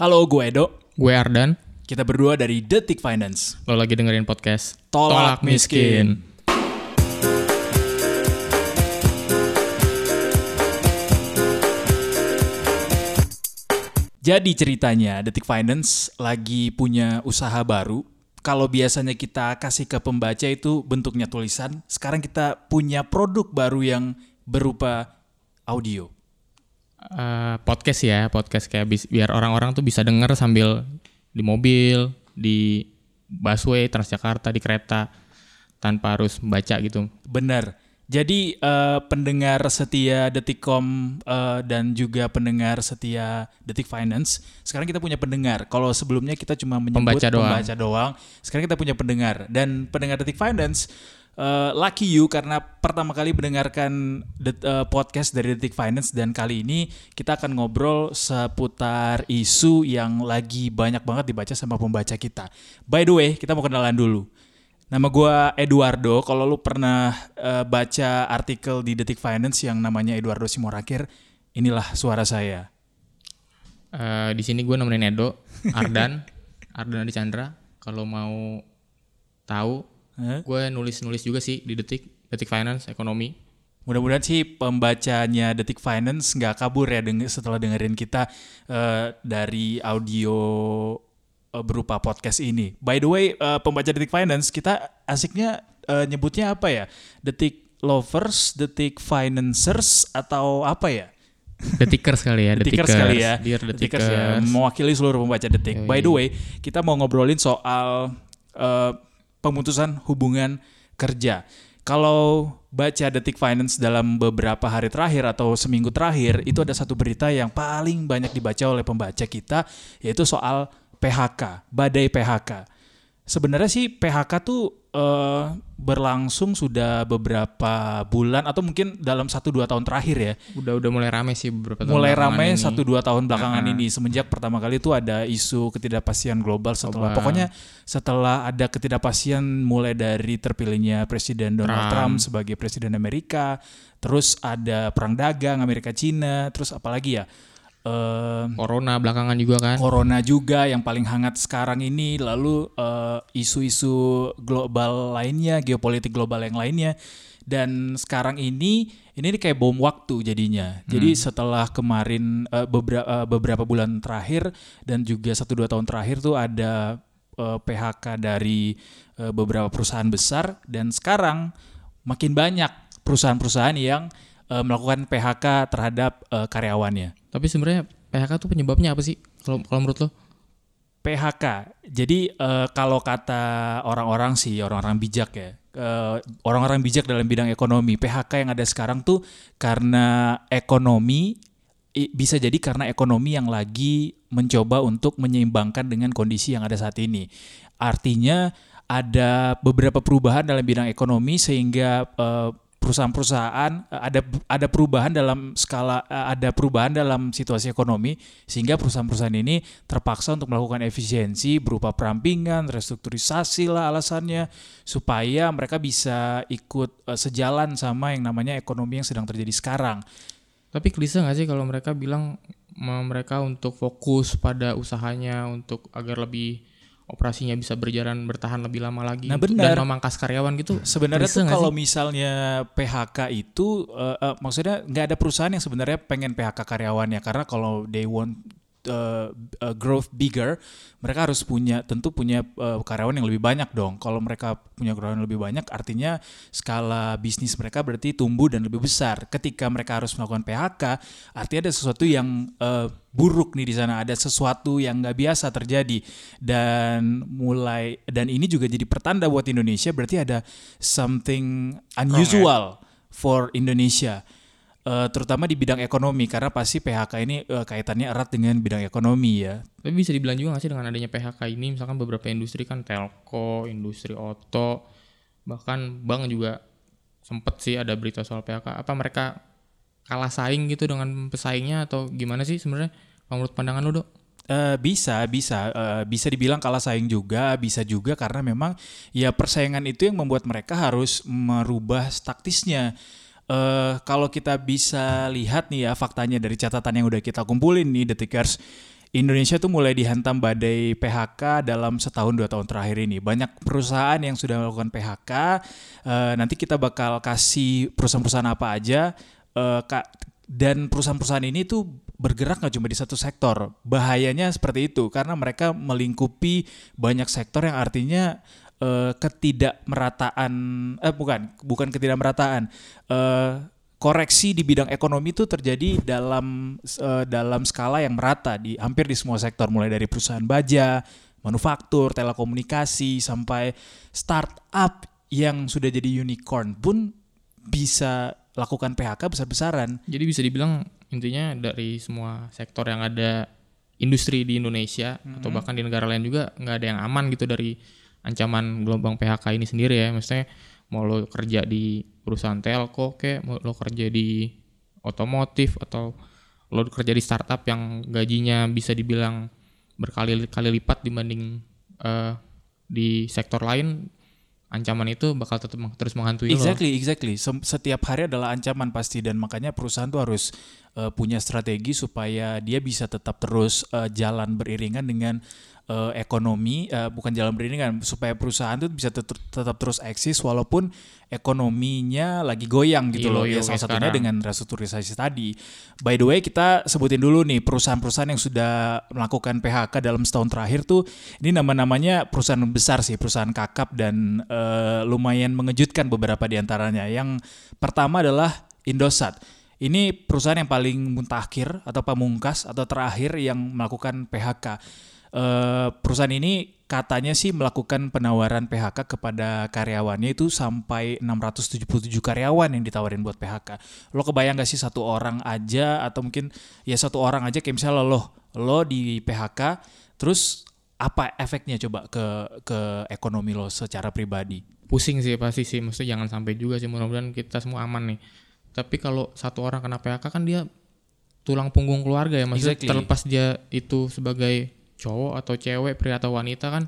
Halo, gue Edo. Gue Ardan. Kita berdua dari Detik Finance. Lo lagi dengerin podcast Tolak Miskin. Jadi ceritanya Detik Finance lagi punya usaha baru. Kalau biasanya kita kasih ke pembaca itu bentuknya tulisan, sekarang kita punya produk baru yang berupa audio. Eh, podcast ya, podcast kayak bis- biar orang-orang tuh bisa denger sambil di mobil, di busway, Transjakarta, di kereta tanpa harus membaca gitu. Benar. Jadi eh, pendengar setia Detikcom eh, dan juga pendengar setia Detik Finance, sekarang kita punya pendengar. Kalau sebelumnya kita cuma menyebut Pembaca doang. pembaca doang, sekarang kita punya pendengar. Dan pendengar Detik Finance, eh, lucky you karena pertama kali mendengarkan det- eh, podcast dari Detik Finance dan kali ini kita akan ngobrol seputar isu yang lagi banyak banget dibaca sama pembaca kita. By the way, kita mau kenalan dulu. Nama gue Eduardo. Kalau lu pernah eh, baca artikel di Detik Finance yang namanya Eduardo Simorakir, inilah suara saya. Eh, di sini gue nemenin Edo, Ardan, Ardan Adi Chandra. Kalau mau tahu, Hah? gue nulis-nulis juga sih di Detik, Detik Finance, Ekonomi. Mudah-mudahan sih pembacanya Detik Finance nggak kabur ya deng- setelah dengerin kita eh, dari audio eh, berupa podcast ini. By the way, eh, pembaca Detik Finance kita asiknya eh, nyebutnya apa ya? Detik Lovers, Detik Financers atau apa ya? Detikers kali ya, Detikers kali ya. Dear Detikers Detikers. ya, mewakili seluruh pembaca Detik. By the way, kita mau ngobrolin soal eh, pemutusan hubungan kerja. Kalau baca Detik Finance dalam beberapa hari terakhir atau seminggu terakhir, itu ada satu berita yang paling banyak dibaca oleh pembaca kita, yaitu soal PHK, badai PHK. Sebenarnya sih PHK tuh eh, berlangsung sudah beberapa bulan atau mungkin dalam satu dua tahun terakhir ya Udah udah mulai rame sih beberapa tahun mulai ramai ini. satu dua tahun belakangan ini semenjak pertama kali itu ada isu ketidakpastian global setelah Global. pokoknya setelah ada ketidakpastian mulai dari terpilihnya presiden Donald Trump, Trump. sebagai presiden Amerika terus ada perang dagang Amerika Cina terus apalagi ya Eh, Corona belakangan juga kan. Corona juga yang paling hangat sekarang ini, lalu eh, isu-isu global lainnya, geopolitik global yang lainnya, dan sekarang ini ini kayak bom waktu jadinya. Jadi setelah kemarin eh, beberapa beberapa bulan terakhir dan juga satu dua tahun terakhir tuh ada eh, PHK dari eh, beberapa perusahaan besar dan sekarang makin banyak perusahaan-perusahaan yang eh, melakukan PHK terhadap eh, karyawannya. Tapi sebenarnya PHK tuh penyebabnya apa sih? Kalau kalau menurut lo? PHK. Jadi eh, kalau kata orang-orang sih, orang-orang bijak ya, eh, orang-orang bijak dalam bidang ekonomi, PHK yang ada sekarang tuh karena ekonomi bisa jadi karena ekonomi yang lagi mencoba untuk menyeimbangkan dengan kondisi yang ada saat ini. Artinya ada beberapa perubahan dalam bidang ekonomi sehingga eh, perusahaan-perusahaan eh, ada ada perubahan dalam skala eh, ada perubahan dalam situasi ekonomi sehingga perusahaan-perusahaan ini terpaksa untuk melakukan efisiensi berupa perampingan, restrukturisasi lah alasannya supaya mereka bisa ikut eh, sejalan sama yang namanya ekonomi yang sedang terjadi sekarang. Tapi klise nggak sih kalau mereka bilang me- mereka untuk fokus pada usahanya untuk agar lebih operasinya bisa berjalan bertahan lebih lama lagi Nah, untuk- benar. dan memangkas karyawan gitu. Sebenarnya tuh kalau sih? misalnya PHK itu eh, eh, maksudnya nggak ada perusahaan yang sebenarnya pengen PHK karyawannya karena kalau they want eh, eh, growth bigger, mereka harus punya tentu punya eh, karyawan yang lebih banyak dong. Kalau mereka punya karyawan yang lebih banyak, artinya skala bisnis mereka berarti tumbuh dan lebih besar. Ketika mereka harus melakukan PHK, artinya ada sesuatu yang eh, buruk nih di sana, ada sesuatu yang nggak biasa terjadi dan mulai dan ini juga jadi pertanda buat Indonesia berarti ada something unusual for Indonesia. Eh, terutama di bidang ekonomi karena pasti PHK ini eh, kaitannya erat dengan bidang ekonomi ya. Tapi bisa dibilang juga nggak sih dengan adanya PHK ini, misalkan beberapa industri kan telco, industri oto, bahkan bank juga sempet sih ada berita soal PHK. Apa mereka kalah saing gitu dengan pesaingnya atau gimana sih sebenarnya? Menurut pandangan lo dok? Eh, bisa, bisa, Eh, bisa dibilang kalah saing juga, bisa juga karena memang ya persaingan itu yang membuat mereka harus merubah taktisnya. Eh, kalau kita bisa lihat nih ya faktanya dari catatan yang udah kita kumpulin nih detikers, Indonesia tuh mulai dihantam badai PHK dalam setahun dua tahun terakhir ini. Banyak perusahaan yang sudah melakukan PHK. Uh, nanti kita bakal kasih perusahaan-perusahaan apa aja. Uh, dan perusahaan-perusahaan ini tuh bergerak nggak cuma di satu sektor. Bahayanya seperti itu karena mereka melingkupi banyak sektor yang artinya uh, ketidakmerataan. Eh bukan, bukan ketidakmerataan. Uh, koreksi di bidang ekonomi itu terjadi dalam uh, dalam skala yang merata di hampir di semua sektor mulai dari perusahaan baja, manufaktur, telekomunikasi sampai startup yang sudah jadi unicorn pun bisa lakukan PHK besar-besaran. Jadi bisa dibilang intinya dari semua sektor yang ada industri di Indonesia hmm. atau bahkan di negara lain juga nggak ada yang aman gitu dari ancaman gelombang PHK ini sendiri ya. Maksudnya mau lo kerja di perusahaan telco kayak mau lo kerja di otomotif atau lo kerja di startup yang gajinya bisa dibilang berkali-kali lipat dibanding uh, di sektor lain ancaman itu bakal tetap terus menghantui exactly, lo. Exactly, exactly. Setiap hari adalah ancaman pasti dan makanya perusahaan tuh harus uh, punya strategi supaya dia bisa tetap terus uh, jalan beriringan dengan uh, ekonomi uh, bukan jalan beriringan supaya perusahaan itu bisa tetap, tetap terus eksis walaupun ekonominya lagi goyang gitu loh. Ya salah satunya dengan restrukturisasi tadi. By the way kita sebutin dulu nih perusahaan-perusahaan yang sudah melakukan PHK dalam setahun terakhir tuh ini nama-namanya perusahaan besar sih, perusahaan kakap dan uh, lumayan mengejutkan beberapa di antaranya. Yang pertama adalah Indosat. Ini perusahaan yang paling muntakhir atau pamungkas atau terakhir yang melakukan PHK Uh, perusahaan ini katanya sih melakukan penawaran PHK kepada karyawannya itu sampai 677 karyawan yang ditawarin buat PHK. Lo kebayang gak sih satu orang aja atau mungkin ya satu orang aja kayak misalnya lo lo di PHK terus apa efeknya coba ke ke ekonomi lo secara pribadi? Pusing sih pasti sih, maksudnya jangan sampai juga sih mudah-mudahan kita semua aman nih. Tapi kalau satu orang kena PHK kan dia tulang punggung keluarga ya, maksudnya exactly. terlepas dia itu sebagai cowok atau cewek pria atau wanita kan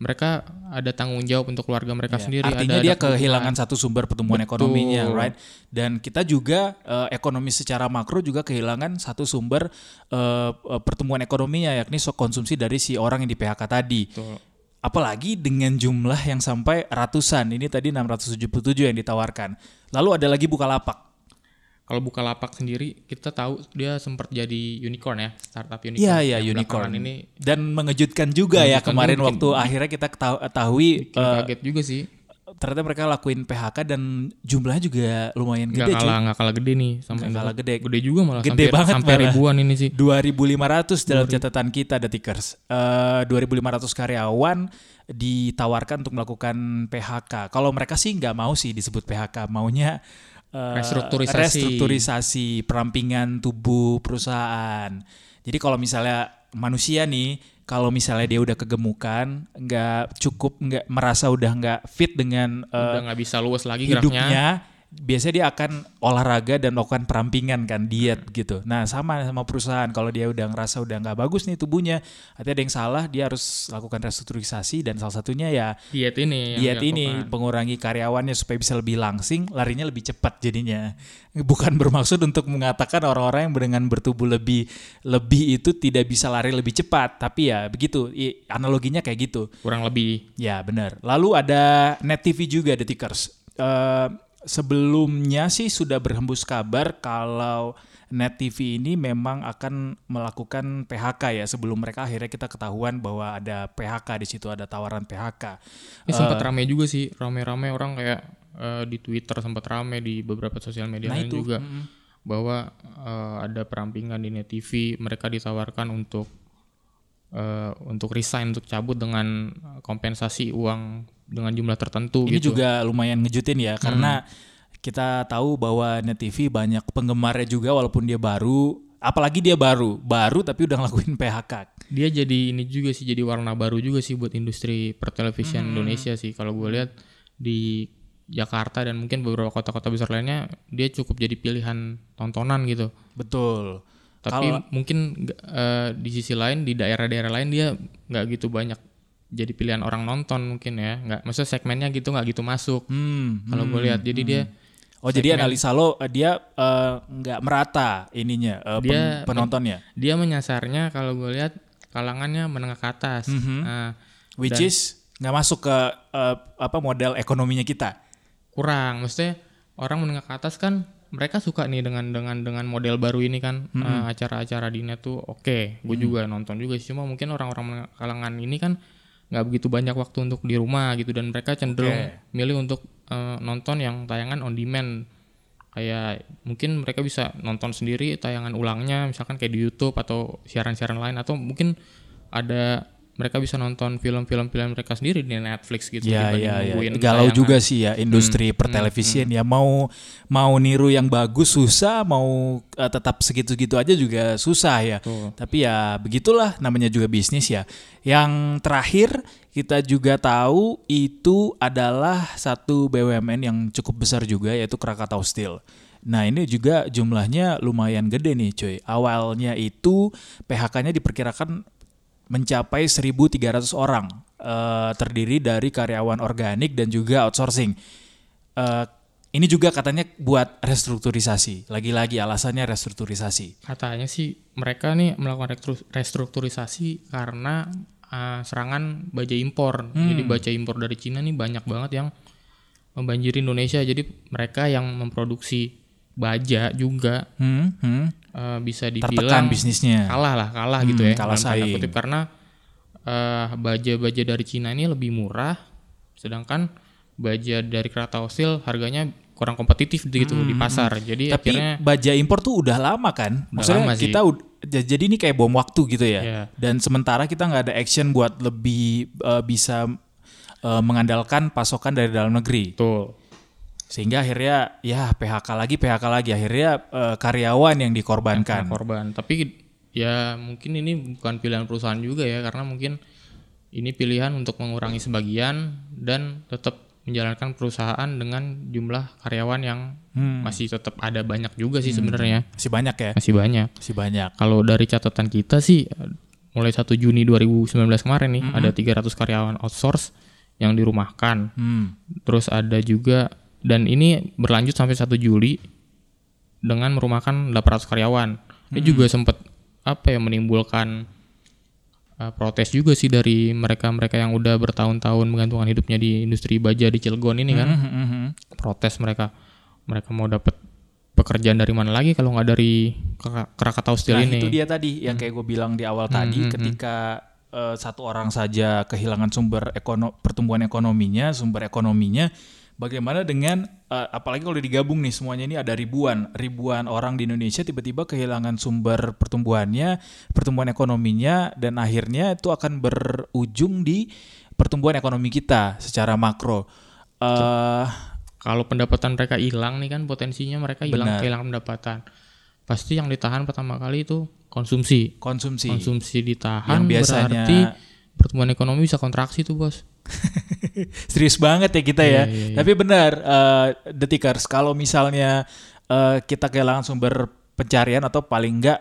mereka ada tanggung jawab untuk keluarga mereka yeah. sendiri. Artinya ada, dia ada kehilangan satu sumber pertumbuhan Betul. ekonominya, right? Dan kita juga uh, ekonomi secara makro juga kehilangan satu sumber uh, pertumbuhan ekonominya, yakni sok konsumsi dari si orang yang di PHK tadi. Betul. Apalagi dengan jumlah yang sampai ratusan, ini tadi 677 yang ditawarkan. Lalu ada lagi Bukalapak kalau buka lapak sendiri kita tahu dia sempat jadi unicorn ya startup unicorn. Iya iya unicorn ini dan mengejutkan juga ya mengejutkan ya kemarin mungkin, waktu akhirnya kita ketahui uh, kaget juga sih. Ternyata mereka lakuin PHK dan jumlahnya juga lumayan gede. Gak kalah nggak kalah gede nih sama gak kalah gede. Gede juga malah gede sampai, banget sampai malah. ribuan ini sih. 2500 dalam catatan kita Detikers. Uh, 2500 karyawan ditawarkan untuk melakukan PHK. Kalau mereka sih nggak mau sih disebut PHK, maunya uh, restrukturisasi. restrukturisasi perampingan tubuh perusahaan. Jadi kalau misalnya manusia nih, kalau misalnya dia udah kegemukan, nggak cukup, nggak merasa udah nggak fit dengan uh, udah nggak bisa luas lagi hidupnya, geraknya biasanya dia akan olahraga dan melakukan perampingan kan diet gitu. Nah sama sama perusahaan kalau dia udah ngerasa udah nggak bagus nih tubuhnya, artinya ada yang salah dia harus lakukan restrukturisasi dan salah satunya ya diet ini. Diet ini pengurangi karyawannya supaya bisa lebih langsing, larinya lebih cepat jadinya. Bukan bermaksud untuk mengatakan orang-orang yang dengan bertubuh lebih lebih itu tidak bisa lari lebih cepat, tapi ya begitu analoginya kayak gitu. Kurang lebih. Ya benar. Lalu ada Net TV juga Detikers. Uh, sebelumnya sih sudah berhembus kabar kalau Net TV ini memang akan melakukan PHK ya sebelum mereka akhirnya kita ketahuan bahwa ada PHK di situ ada tawaran PHK. Ini uh, sempat rame juga sih, rame-rame orang kayak uh, di Twitter sempat rame di beberapa sosial media nah lain itu. juga mm -hmm. bahwa uh, ada perampingan di Net TV, mereka ditawarkan untuk uh, untuk resign untuk cabut dengan kompensasi uang dengan jumlah tertentu ini gitu. juga lumayan ngejutin ya hmm. karena kita tahu bahwa Net TV banyak penggemarnya juga walaupun dia baru apalagi dia baru baru tapi udah ngelakuin PHK dia jadi ini juga sih jadi warna baru juga sih buat industri pertelevisian hmm. Indonesia sih kalau gue lihat di Jakarta dan mungkin beberapa kota-kota besar lainnya dia cukup jadi pilihan tontonan gitu betul tapi Kalo, mungkin uh, di sisi lain di daerah-daerah lain dia nggak gitu banyak jadi pilihan orang nonton mungkin ya nggak maksudnya segmennya gitu nggak gitu masuk hmm, kalau hmm, gue lihat jadi hmm. dia Oh jadi Segmen. analisa lo eh, dia eh, nggak merata ininya pen- Dia- penontonnya, Dia menyasarnya kalau gue lihat kalangannya menengah ke atas. Mhm. Nah, which is nggak masuk ke eh, apa model ekonominya kita. kurang maksudnya orang menengah ke atas kan mereka suka nih dengan dengan dengan model baru ini kan eh, acara-acara di net tuh oke gue juga nonton juga sih cuma mungkin orang-orang kalangan ini kan nggak begitu banyak waktu untuk di rumah gitu. Dan mereka cenderung Oke. milih untuk eh, nonton yang tayangan on demand. Kayak mungkin mereka bisa nonton sendiri tayangan ulangnya misalkan kayak di YouTube atau siaran-siaran lain. Atau mungkin ada mereka bisa nonton film-film film mereka sendiri di Netflix gitu Ya ya ya. Galau tayangan. juga sih ya industri pertelevisian ya mau mau niru yang bagus susah, mau eh, tetap segitu-gitu aja juga susah ya. Betul. Tapi ya begitulah namanya juga bisnis ya. Yang terakhir kita juga tahu itu adalah satu BUMN yang cukup besar juga yaitu Krakatau Steel. Nah ini juga jumlahnya lumayan gede nih cuy. Awalnya itu PHK-nya diperkirakan mencapai 1.300 orang, eh, terdiri dari karyawan organik dan juga outsourcing. Eh, ini juga katanya buat restrukturisasi. Lagi-lagi alasannya restrukturisasi. katanya sih mereka nih melakukan restru- restrukturisasi karena uh, serangan baja impor. Jadi baja impor dari Cina nih banyak banget yang membanjiri Indonesia. Jadi mereka yang memproduksi baja juga Hmm, hmm. uh, bisa Tertekan dibilang bisnisnya. kalah lah, kalah Hmm, gitu ya. kalah saing. kutip. karena uh, baja-baja dari Cina ini lebih murah, sedangkan baja dari Krakatau Steel harganya kurang kompetitif gitu di pasar. Jadi Hmm, Tapi akhirnya baja impor tuh udah lama kan? Maksudnya lama sih. kita jadi ini kayak bom waktu gitu ya. Iya. Dan sementara kita nggak ada action buat lebih eh, bisa eh, mengandalkan pasokan dari dalam negeri. tuh Sehingga akhirnya ya PHK lagi PHK lagi akhirnya eh, karyawan yang dikorbankan. korban. Tapi ya mungkin ini bukan pilihan perusahaan juga ya karena mungkin ini pilihan untuk mengurangi sebagian dan tetap menjalankan perusahaan dengan jumlah karyawan yang Hmm. masih tetap ada banyak juga sih sebenarnya. Masih banyak ya? Masih banyak. Masih banyak. Kalau dari catatan kita sih mulai 1 Juni 2019 kemarin nih ada 300 karyawan outsource yang dirumahkan. Hmm. Terus ada juga dan ini berlanjut sampai 1 Juli dengan merumahkan 800 karyawan. Ini juga sempat apa ya menimbulkan uh, protes juga sih dari mereka-mereka yang udah bertahun-tahun menggantungkan hidupnya di industri baja di Cilegon ini kan. Hmm, hmm, hmm. Protes mereka. Mereka mau dapat pekerjaan dari mana lagi kalau nggak dari Krak- Krakatau Steel Nah ini. itu dia tadi yang kayak gue bilang di awal tadi ketika eh, satu orang saja kehilangan sumber ekono pertumbuhan ekonominya, sumber ekonominya, bagaimana dengan eh, apalagi kalau digabung nih semuanya ini ada ribuan ribuan orang di Indonesia tiba-tiba kehilangan sumber pertumbuhannya, pertumbuhan ekonominya dan akhirnya itu akan berujung di pertumbuhan ekonomi kita secara makro. Eh Kalau pendapatan mereka hilang nih kan potensinya mereka hilang Benar. kehilangan pendapatan. Pasti yang ditahan pertama kali itu konsumsi. konsumsi. Konsumsi ditahan Yang biasanya- berarti pertumbuhan ekonomi bisa kontraksi tuh, Bos. Serius banget ya kita ya. Iya, iya, iya. Tapi benar, eh, detikers kalau misalnya eh, kita kehilangan sumber pencarian atau paling enggak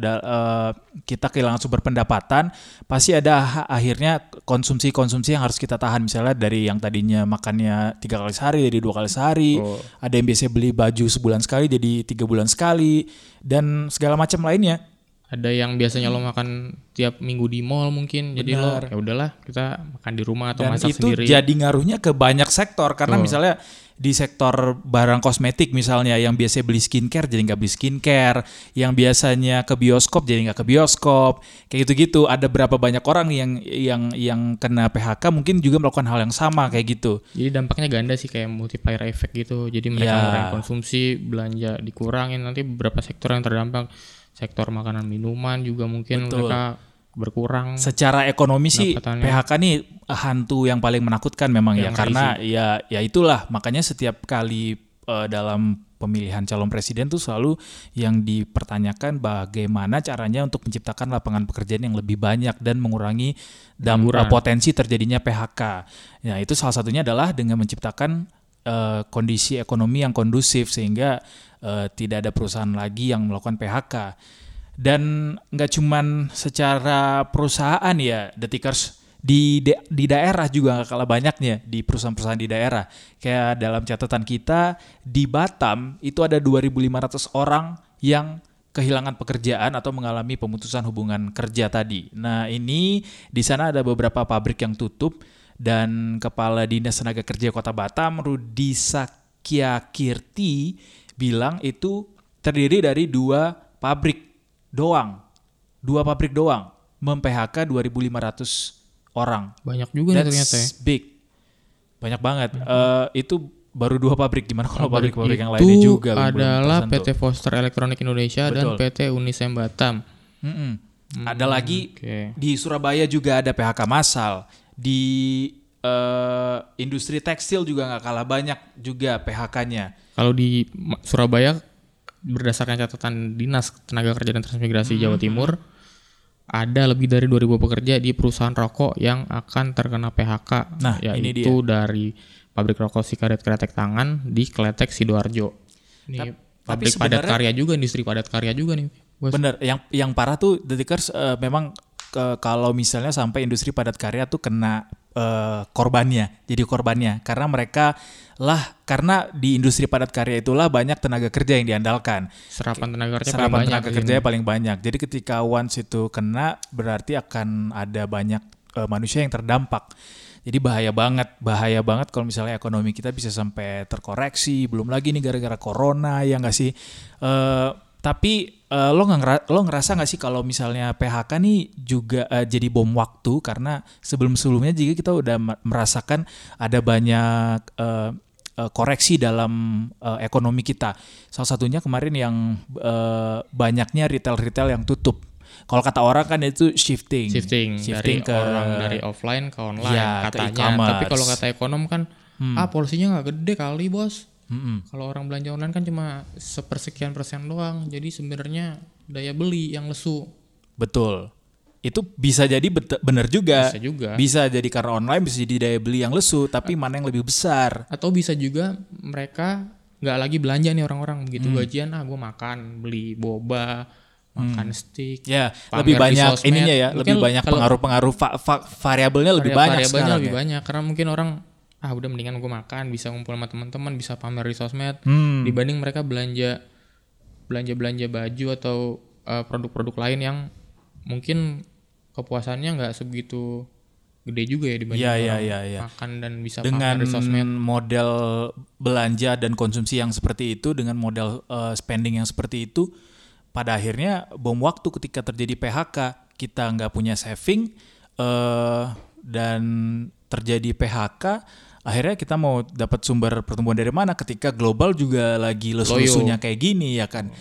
da- eh, kita kehilangan sumber pendapatan, pasti ada ha- akhirnya konsumsi-konsumsi yang harus kita tahan. Misalnya dari yang tadinya makannya tiga kali sehari jadi dua kali sehari, Oh. ada yang biasanya beli baju sebulan sekali jadi tiga bulan sekali, dan segala macam lainnya. Ada yang biasanya lo makan tiap minggu di mall mungkin. Jadi lo Benar. ya udahlah kita makan di rumah atau dan masak itu sendiri. jadi ngaruhnya ke banyak sektor karena Betul. misalnya di sektor barang kosmetik misalnya yang biasanya beli skincare jadi nggak beli skincare yang biasanya ke bioskop jadi nggak ke bioskop kayak gitu-gitu ada berapa banyak orang yang yang yang kena PHK mungkin juga melakukan hal yang sama kayak gitu Jadi dampaknya ganda sih kayak multiplier effect gitu. Jadi mereka Ya. konsumsi, belanja dikurangin. Nanti beberapa sektor yang terdampak, sektor makanan minuman juga mungkin Betul. mereka berkurang. secara ekonomi sih. PHK nih hantu yang paling menakutkan memang ya Yang karena ya ya itulah makanya setiap kali eh, dalam pemilihan calon presiden tuh selalu yang dipertanyakan bagaimana caranya untuk menciptakan lapangan pekerjaan yang lebih banyak dan mengurangi dam- Pengangguran. potensi terjadinya PHK. Ya itu salah satunya adalah dengan menciptakan eh, kondisi ekonomi yang kondusif sehingga eh, tidak ada perusahaan lagi yang melakukan PHK dan nggak cuman secara perusahaan ya detikers di da- di daerah juga nggak kalah banyaknya di perusahaan-perusahaan di daerah. Kayak dalam catatan kita di Batam itu ada 2.500 orang yang kehilangan pekerjaan atau mengalami pemutusan hubungan kerja tadi. Nah, ini di sana ada beberapa pabrik yang tutup dan Kepala Dinas Tenaga Kerja Kota Batam Rudi Sakyakirti bilang itu terdiri dari dua pabrik doang. Dua pabrik doang mem-PHK 2.500 orang. Banyak juga nih That's ternyata ya. big. Banyak banget. Eh, itu baru dua pabrik. Gimana kalau pabrik-pabrik yang lainnya juga adalah? PT Foster Electronic Indonesia dan Betul. PT Unisem Batam. Mm-mm. Ada lagi Oke. di Surabaya juga ada PHK massal. Di eh, industri tekstil juga nggak kalah banyak juga PHK-nya. Kalau di Surabaya berdasarkan catatan Dinas Tenaga Kerja dan Transmigrasi Hmm, Jawa Timur ada lebih dari 2000 pekerja di perusahaan rokok yang akan terkena PHK Nah, ini yaitu dari pabrik rokok Sikaret Kretek Tangan di Kletek Sidoarjo. Ini tapi pabrik padat karya juga, industri padat karya juga nih. Bos. Bener, yang yang parah tuh detikers eh, memang ke- kalau misalnya sampai industri padat karya tuh kena eh, korbannya, jadi korbannya karena mereka lah karena di industri padat karya itulah banyak tenaga kerja yang diandalkan. Serapan tenaga kerja paling Serapan banyak tenaga di kerja sini. paling banyak. Jadi ketika once itu kena berarti akan ada banyak eh, manusia yang terdampak. Jadi bahaya banget, bahaya banget kalau misalnya ekonomi kita bisa sampai terkoreksi. Belum lagi nih gara-gara corona ya nggak sih. Eh, tapi eh, lo nggak ngera- lo ngerasa nggak sih kalau misalnya PHK nih juga eh, jadi bom waktu karena sebelum-sebelumnya juga kita udah merasakan ada banyak eh, koreksi dalam eh, ekonomi kita. Salah satunya kemarin yang eh, banyaknya retail-retail yang tutup. Kalau kata orang kan itu shifting. shifting, Shifting dari orang dari offline ke online Ya, ke katanya. e-commerce. Tapi kalau kata ekonom kan ah porsinya nggak gede kali bos. Mm-mm. Kalau orang belanja online kan cuma sepersekian persen doang. Jadi sebenarnya daya beli yang lesu Betul. Itu bisa jadi bet- benar juga. bisa juga. Bisa jadi karena online, bisa jadi daya beli yang lesu, tapi mana yang lebih besar? Atau bisa juga mereka nggak lagi belanja nih orang-orang Hmm. begitu gajian ah gue makan beli boba makan steak Ya, pamer lebih banyak ininya ya, Mungkin lebih banyak pengaruh-pengaruh va- va- variabelnya lebih banyak variabelnya lebih ya. banyak karena mungkin orang ah udah mendingan gue makan bisa ngumpul sama teman-teman bisa pamer di sosmed Hmm. dibanding mereka belanja belanja belanja baju atau uh, produk-produk lain yang mungkin kepuasannya nggak sebegitu gede juga ya dibanding iya, orang iya, iya. makan dan bisa dengan pamer di sosmed model belanja dan konsumsi yang seperti itu dengan model uh, spending yang seperti itu pada akhirnya bom waktu ketika terjadi PHK kita nggak punya saving uh, dan terjadi PHK akhirnya kita mau dapat sumber pertumbuhan dari mana ketika global juga lagi lesu-lesunya kayak gini ya kan?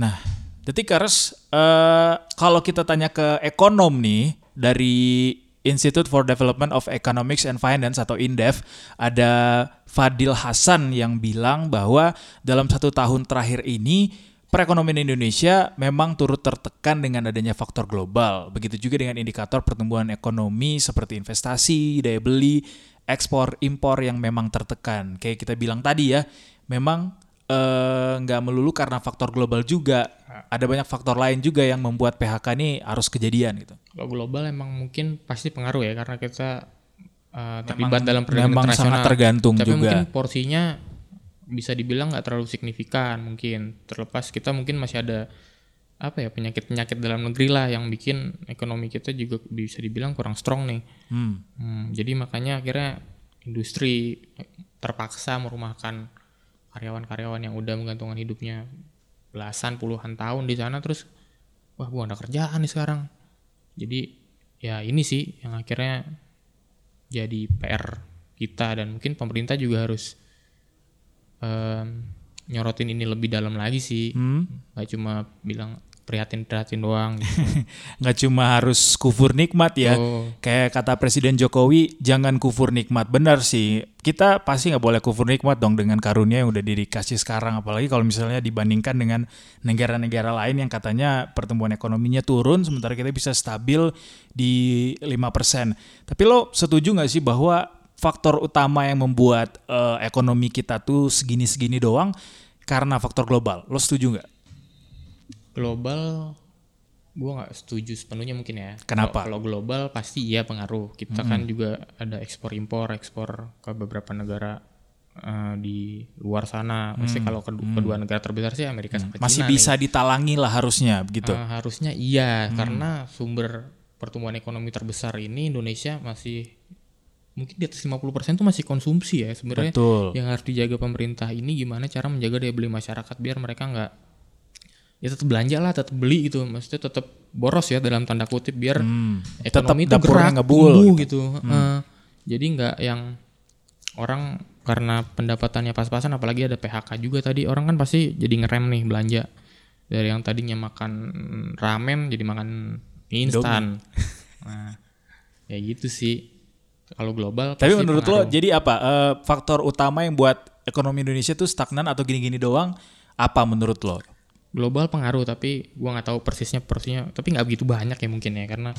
Nah detikers uh, kalau kita tanya ke ekonom nih dari Institute for Development of Economics and Finance atau INDEF ada Fadil Hasan yang bilang bahwa dalam satu tahun terakhir ini perekonomian Indonesia memang turut tertekan dengan adanya faktor global. Begitu juga dengan indikator pertumbuhan ekonomi seperti investasi, daya beli, ekspor, impor yang memang tertekan. Kayak kita bilang tadi ya, memang eh, nggak melulu karena faktor global juga. Ada banyak faktor lain juga yang membuat PHK ini harus kejadian gitu. kalau global emang mungkin pasti pengaruh ya karena kita uh, terlibat dalam perdagangan internasional sangat tergantung tapi juga. mungkin porsinya bisa dibilang nggak terlalu signifikan mungkin. Terlepas kita mungkin masih ada apa ya penyakit penyakit dalam negeri lah yang bikin ekonomi kita juga bisa dibilang kurang strong nih. Hmm. Hmm, jadi makanya akhirnya industri terpaksa merumahkan karyawan-karyawan yang udah menggantungkan hidupnya belasan puluhan tahun di sana terus wah gua ada kerjaan nih sekarang. Jadi ya ini sih yang akhirnya jadi PR kita dan mungkin pemerintah juga harus em, nyorotin ini lebih dalam lagi sih Hmm. nggak cuma bilang prihatin prihatin doang gitu. nggak cuma harus kufur nikmat ya. Oh. Kayak kata Presiden Jokowi, jangan kufur nikmat. Benar sih, kita pasti nggak boleh kufur nikmat dong dengan karunia yang udah dikasih sekarang. Apalagi kalau misalnya dibandingkan dengan negara-negara lain yang katanya pertumbuhan ekonominya turun, sementara kita bisa stabil di 5%. Tapi lo setuju nggak sih bahwa faktor utama yang membuat eh, ekonomi kita tuh segini-segini doang karena faktor global? Lo setuju nggak? global gue nggak setuju sepenuhnya mungkin ya. Kenapa? Kalau global pasti iya pengaruh. Kita kan juga ada ekspor impor, ekspor ke beberapa negara eh, di luar sana. Maksudnya kalau kedua, kedua negara terbesar sih Amerika sama Mm. Masih bisa ditalangi lah harusnya begitu. nih. Eh, harusnya iya karena sumber pertumbuhan ekonomi terbesar ini Indonesia masih mungkin di atas 50% tuh masih konsumsi ya sebenarnya. Betul. Yang harus dijaga pemerintah ini gimana cara menjaga daya beli masyarakat biar mereka nggak ya tetap belanja lah, tetap beli gitu. Maksudnya tetap boros ya dalam tanda kutip biar Hmm. ekonomi itu gerak ngebul tumbuh gitu. Eh, jadi nggak yang orang karena pendapatannya pas-pasan apalagi ada PHK juga tadi orang kan pasti jadi ngerem nih belanja dari yang tadinya makan ramen jadi makan mie instan. nah, ya gitu sih. Kalau global Tapi menurut lo jadi apa eh, faktor utama yang buat ekonomi Indonesia tuh stagnan atau gini-gini doang? Apa menurut lo? global pengaruh tapi gua nggak tahu persisnya persisnya tapi nggak begitu banyak ya mungkin ya karena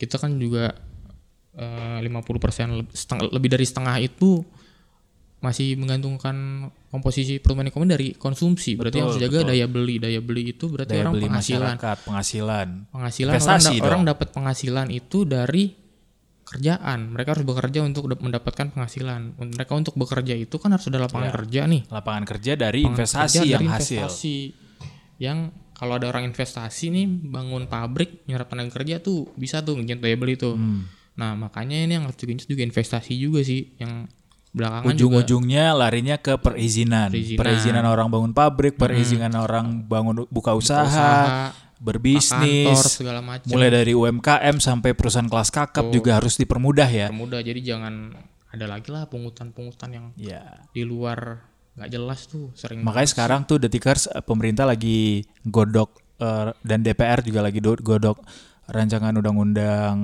kita kan juga eh, 50% setengah, lebih dari setengah itu masih menggantungkan komposisi pertumbuhan ekonomi dari konsumsi berarti Betul, harus jaga betul. daya beli daya beli itu berarti Daya orang beli penghasilan penghasilan. penghasilan Investasi orang, da- dong. orang dapat penghasilan itu dari kerjaan mereka harus bekerja untuk dap- mendapatkan penghasilan mereka untuk bekerja itu kan harus ada lapangan Ya. kerja nih Lapangan kerja dari Lapangan investasi kerja yang dari hasil. investasi. yang kalau ada orang investasi nih bangun pabrik nyerap tenaga kerja tuh bisa tuh daya beli tuh Hmm. nah makanya ini yang harus digenjot juga investasi juga sih yang belakangan Ujung-ujungnya larinya ke perizinan. Perizinan. Perizinan orang bangun pabrik, perizinan orang bangun buka usaha, usaha berbisnis, kantor segala macam mulai dari UMKM sampai perusahaan kelas kakap juga harus dipermudah ya. mudah jadi jangan ada lagi lah pungutan-pungutan yang Ya. di luar nggak jelas tuh sering Makanya sekarang tuh Detikers eh, pemerintah lagi godok eh, dan DPR juga lagi do- godok rancangan undang-undang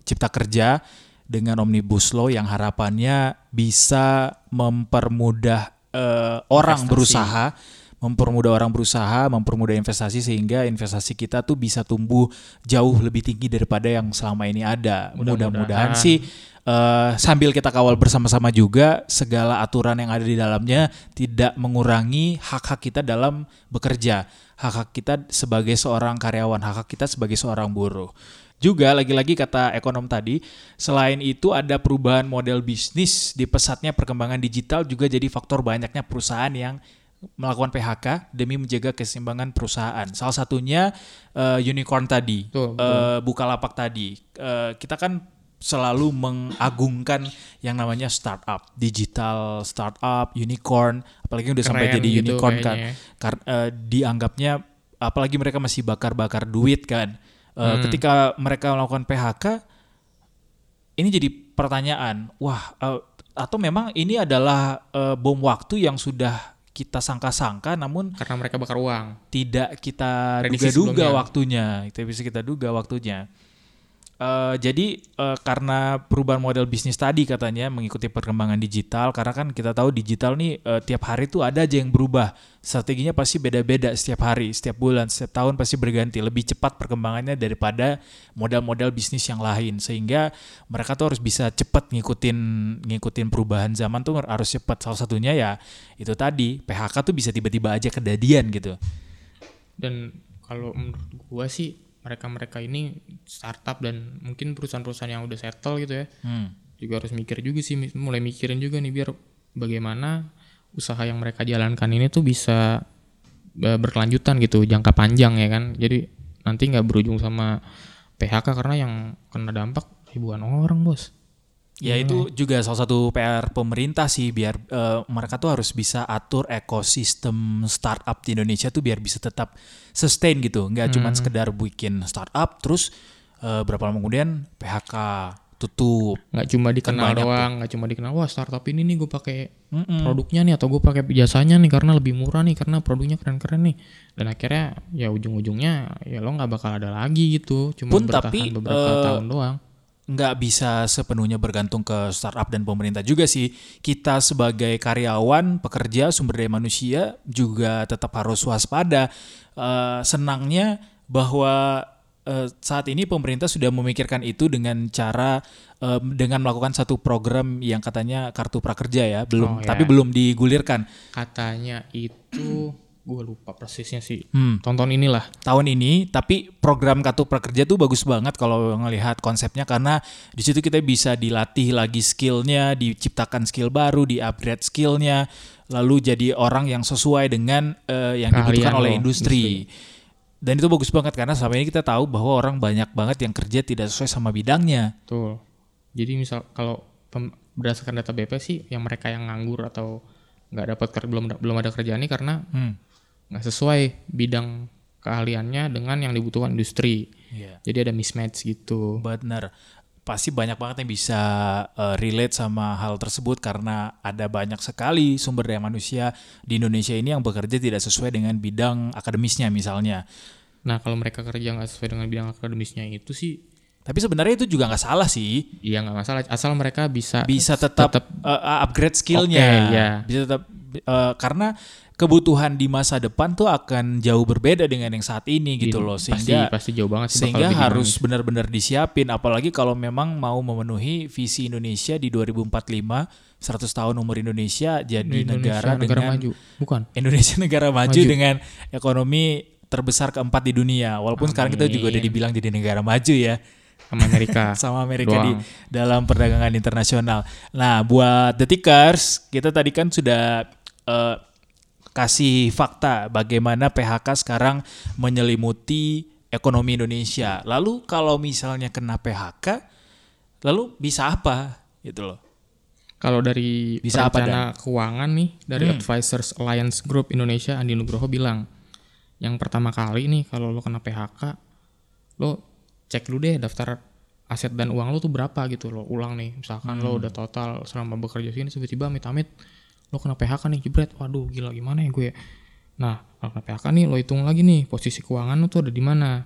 cipta kerja dengan omnibus law yang harapannya bisa mempermudah eh, orang berusaha, mempermudah orang berusaha, mempermudah investasi sehingga investasi kita tuh bisa tumbuh jauh lebih tinggi daripada yang selama ini ada. Mudah-mudahan. Mudah-mudahan sih eh, sambil kita kawal bersama-sama juga segala aturan yang ada di dalamnya tidak mengurangi hak-hak kita dalam bekerja, hak-hak kita sebagai seorang karyawan, hak-hak kita sebagai seorang buruh. Juga lagi-lagi kata ekonom tadi, selain itu ada perubahan model bisnis di pesatnya perkembangan digital juga jadi faktor banyaknya perusahaan yang melakukan PHK demi menjaga keseimbangan perusahaan. Salah satunya eh, unicorn tadi, Betul, eh, Bukalapak tadi. Eh, kita kan selalu mengagungkan yang namanya startup, digital startup, unicorn, apalagi udah sampai Keren jadi gitu unicorn kan. kayaknya. Karena eh, dianggapnya apalagi mereka masih bakar-bakar duit kan. Eh, Hmm. Ketika mereka melakukan PHK, ini jadi pertanyaan, wah eh, atau memang ini adalah eh, bom waktu yang sudah kita sangka-sangka namun karena mereka bakar uang. tidak kita duga-duga waktunya, itu bisa kita duga waktunya. Eh, jadi eh, karena perubahan model bisnis tadi katanya mengikuti perkembangan digital, karena kan kita tahu digital nih eh, tiap hari tuh ada aja yang berubah, strateginya pasti beda-beda setiap hari, setiap bulan, setiap tahun pasti berganti, lebih cepat perkembangannya daripada model-model bisnis yang lain, sehingga mereka tuh harus bisa cepat ngikutin ngikutin perubahan zaman tuh harus cepat. Salah satunya ya itu tadi PHK tuh bisa tiba-tiba aja kejadian gitu. dan kalau menurut gua sih mereka-mereka ini startup dan mungkin perusahaan-perusahaan yang udah settle gitu ya. Hmm. juga harus mikir juga sih mulai mikirin juga nih biar bagaimana usaha yang mereka jalankan ini tuh bisa eh, berkelanjutan gitu jangka panjang ya kan. Jadi nanti nggak berujung sama PHK karena yang kena dampak ribuan orang bos Ya itu juga salah satu PR pemerintah sih biar eh, mereka tuh harus bisa atur ekosistem startup di Indonesia tuh biar bisa tetap sustain gitu, nggak cuma sekedar bikin startup terus eh, berapa lama kemudian PHK tutup. nggak cuma dikenal banyak doang nggak cuma dikenal wah startup ini nih gue pakai Mm-mm. produknya nih atau gue pakai jasanya nih karena lebih murah nih karena produknya keren-keren nih. Dan akhirnya ya ujung-ujungnya ya lo nggak bakal ada lagi gitu cuma Pun bertahan tapi, beberapa eh, tahun doang nggak bisa sepenuhnya bergantung ke startup dan pemerintah juga sih. Kita sebagai karyawan, pekerja, sumber daya manusia juga tetap harus waspada. Eh, senangnya bahwa eh, saat ini pemerintah sudah memikirkan itu dengan cara eh, dengan melakukan satu program yang katanya kartu prakerja ya, belum Oh, ya. tapi belum digulirkan. katanya itu gue lupa persisnya sih. Hmm. Tonton inilah. tahun ini tapi program kartu prakerja tuh bagus banget kalau ngelihat konsepnya karena di situ kita bisa dilatih lagi skillnya diciptakan skill baru di upgrade skillnya lalu jadi orang yang sesuai dengan eh, yang Keahlian dibutuhkan oleh lo, industri. dan itu bagus banget karena selama ini kita tahu bahwa orang banyak banget yang kerja tidak sesuai sama bidangnya Betul. Jadi misal kalau berdasarkan data BP sih yang mereka yang nganggur atau nggak dapat belum belum ada kerjaan ini karena hmm. Nggak sesuai bidang keahliannya dengan yang dibutuhkan industri. Iya. Jadi ada mismatch gitu. Benar. Pasti banyak banget yang bisa uh, relate sama hal tersebut karena ada banyak sekali sumber daya manusia di Indonesia ini yang bekerja tidak sesuai dengan bidang akademisnya misalnya. Nah kalau mereka kerja nggak sesuai dengan bidang akademisnya itu sih Tapi sebenarnya itu juga nggak salah sih. ya nggak masalah asal mereka bisa Bisa tetap, tetap uh, upgrade skillnya. Oke, ya. Bisa tetap uh, karena kebutuhan di masa depan tuh akan jauh berbeda dengan yang saat ini gitu loh. pasti Sehingga pasti jauh banget sih sehingga harus benar-benar disiapin apalagi kalau memang mau memenuhi visi Indonesia di 2045 100 tahun umur Indonesia jadi Indonesia negara, dengan maju bukan Indonesia negara maju, Maju. dengan ekonomi terbesar keempat di dunia walaupun sekarang kita juga udah Amin. dibilang jadi negara maju ya sama Amerika sama Amerika di Doang. dalam perdagangan internasional. Nah, buat detikers, kita tadi kan sudah eh, kasih fakta bagaimana PHK sekarang menyelimuti ekonomi Indonesia. Lalu kalau misalnya kena PHK, lalu bisa apa? Gitu loh. Kalau dari Bisa apa, perencana keuangan nih dari Hmm. Advisors Alliance Group Indonesia Andi Nugroho bilang, yang pertama kali nih kalau lo kena PHK, lo cek dulu deh daftar aset dan uang lo tuh berapa gitu lo ulang nih. Misalkan Hmm. lo udah total selama bekerja sini tiba-tiba amit-amit lo kena PHK nih jebret. Waduh gila gimana ya gue? Nah kalau kena PHK nih lo hitung lagi nih posisi keuangan lo tuh ada di mana.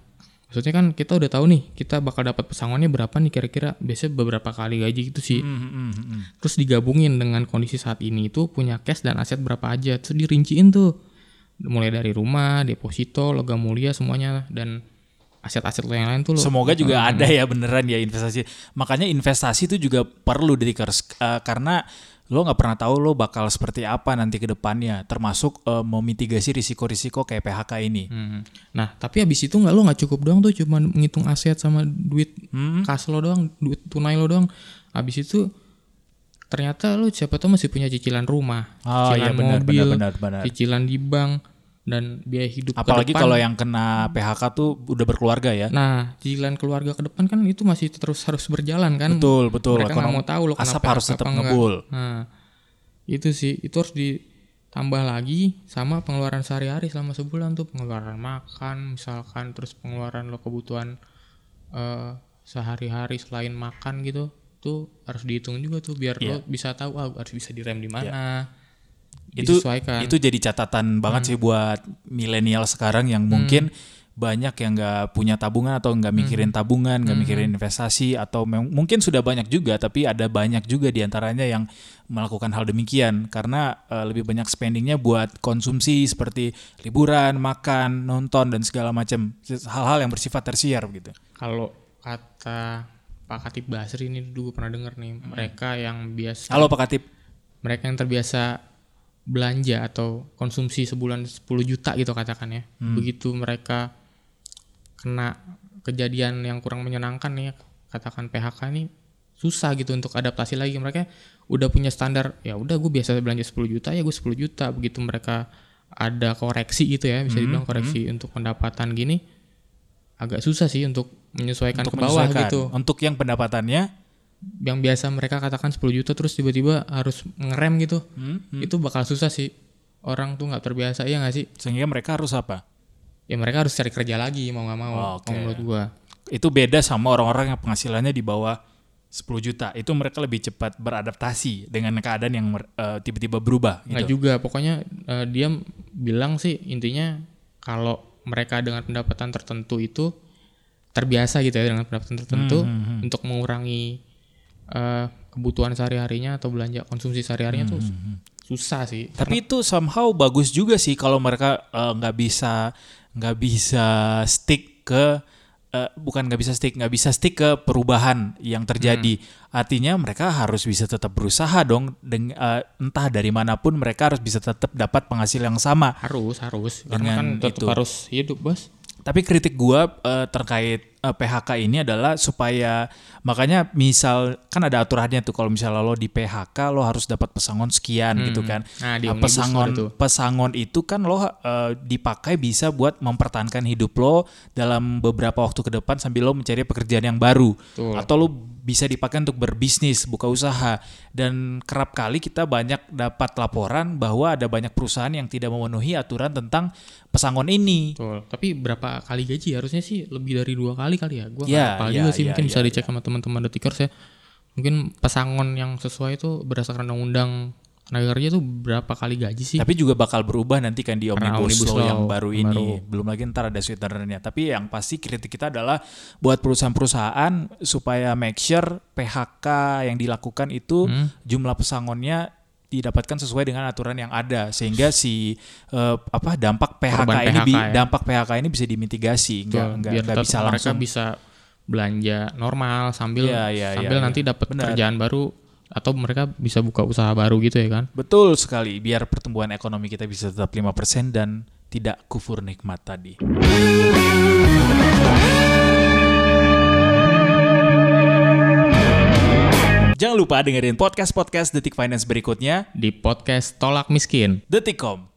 Maksudnya kan kita udah tahu nih kita bakal dapat pesangonnya berapa nih kira-kira. Biasanya beberapa kali gaji gitu sih. Hmm, hmm, hmm, hmm. terus digabungin dengan kondisi saat ini itu punya cash dan aset berapa aja. Terus dirinciin tuh. Mulai dari rumah deposito logam mulia semuanya. Dan aset-aset lo yang lain tuh lo Semoga juga ada ya beneran ya investasi. Makanya investasi itu juga perlu Detikers Eh, karena lo nggak pernah tahu lo bakal seperti apa nanti ke depannya, termasuk eh, memitigasi risiko-risiko kayak PHK ini. Hmm. Nah, tapi habis itu nggak lo nggak cukup doang tuh cuma menghitung aset sama duit Hmm. kas lo doang, duit tunai lo doang. Habis itu ternyata lo siapa tahu masih punya cicilan rumah, Oh cicilan iya benar mobil, benar benar benar. cicilan di bank dan biaya hidup ke Apalagi depan. kalau yang kena PHK tuh udah berkeluarga ya. Nah, cicilan keluarga ke depan kan itu masih terus harus berjalan kan. betul betul. Mereka nggak mau tahu lo kena asap PHK harus tetap ngebul. Nah, itu sih itu harus ditambah lagi sama pengeluaran sehari-hari selama sebulan tuh pengeluaran makan misalkan terus pengeluaran lo kebutuhan eh, sehari-hari selain makan gitu tuh harus dihitung juga tuh biar Iya. lo bisa tahu ah harus bisa direm di mana. Itu itu jadi catatan banget Hmm. sih buat milenial sekarang yang mungkin banyak yang nggak punya tabungan atau nggak Hmm. mikirin tabungan, nggak mikirin investasi atau mungkin sudah banyak juga tapi ada banyak juga di antaranya yang melakukan hal demikian karena eh, lebih banyak spendingnya buat konsumsi seperti liburan, makan, nonton dan segala macam hal-hal yang bersifat tersier gitu. Kalau kata Pak Katib Basri ini dulu pernah denger nih mereka yang biasa Halo Pak Katip. mereka yang terbiasa belanja atau konsumsi sebulan 10 juta gitu katakan ya. Hmm. Begitu mereka kena kejadian yang kurang menyenangkan nih katakan PHK ini susah gitu untuk adaptasi lagi mereka udah punya standar ya udah gue biasa belanja 10 juta ya gue 10 juta begitu mereka ada koreksi gitu ya Hmm, bisa dibilang koreksi untuk pendapatan gini agak susah sih untuk menyesuaikan Untuk ke bawah menyesuaikan. gitu Untuk yang pendapatannya yang biasa mereka katakan 10 juta terus tiba-tiba harus ngerem gitu hmm, itu bakal susah sih orang tuh nggak terbiasa ya nggak sih sehingga mereka harus apa? ya mereka harus cari kerja lagi mau nggak mau Oh, oke. menurut gua itu beda sama orang-orang yang penghasilannya di bawah 10 juta. Itu mereka lebih cepat beradaptasi dengan keadaan yang eh, tiba-tiba berubah nggak gitu. juga pokoknya eh, dia bilang sih intinya kalau mereka dengan pendapatan tertentu itu terbiasa gitu ya dengan pendapatan tertentu Hmm, hmm, hmm. untuk mengurangi eh, kebutuhan sehari-harinya atau belanja konsumsi sehari-harinya tuh susah sih Tapi itu somehow bagus juga sih kalau mereka eh, nggak bisa nggak bisa stick ke eh, bukan nggak bisa stick, nggak bisa stick ke perubahan yang terjadi. Artinya mereka harus bisa tetap berusaha dong, deng, eh, entah dari mana pun mereka harus bisa tetap dapat penghasil yang sama. Harus, harus. Karena kan tetap itu. harus hidup, Bos. Tapi kritik gua eh, terkait eh, PHK ini adalah supaya makanya misal kan ada aturannya tuh kalau misalnya lo di PHK lo harus dapat pesangon sekian gitu kan. Nah, di Omnibus pesangon tuh. pesangon itu kan lo eh, dipakai bisa buat mempertahankan hidup lo dalam beberapa waktu ke depan sambil lo mencari pekerjaan yang baru Betul. atau lo bisa dipakai untuk berbisnis buka usaha dan kerap kali kita banyak dapat laporan bahwa ada banyak perusahaan yang tidak memenuhi aturan tentang pesangon ini. Betul. Tapi berapa kali gaji? Harusnya sih lebih dari dua kali kali ya. Gua nggak Ya, hafal ya, juga sih. ya, Mungkin ya, bisa dicek sama teman-teman detikers ya. Mungkin pesangon yang sesuai itu berdasarkan undang-undang tenaga kerja tuh berapa kali gaji sih? Tapi juga bakal berubah nanti kan di omnibus, Omnibus law yang baru ini. baru. Belum lagi ntar ada sweetenernya. Tapi yang pasti kritik kita adalah buat perusahaan-perusahaan supaya make sure PHK yang dilakukan itu Hmm. jumlah pesangonnya didapatkan sesuai dengan aturan yang ada sehingga si eh, apa dampak PHK Korban ini bi- PHK ya. dampak PHK ini bisa dimitigasi enggak enggak, enggak bisa mereka langsung bisa belanja normal sambil Iya, iya, sambil iya, nanti iya. dapat kerjaan baru atau mereka bisa buka usaha baru gitu ya kan? betul sekali biar pertumbuhan ekonomi kita bisa tetap 5% dan tidak kufur nikmat tadi. Jangan lupa dengerin podcast-podcast Detik Finance berikutnya Di podcast Tolak Miskin. Detikcom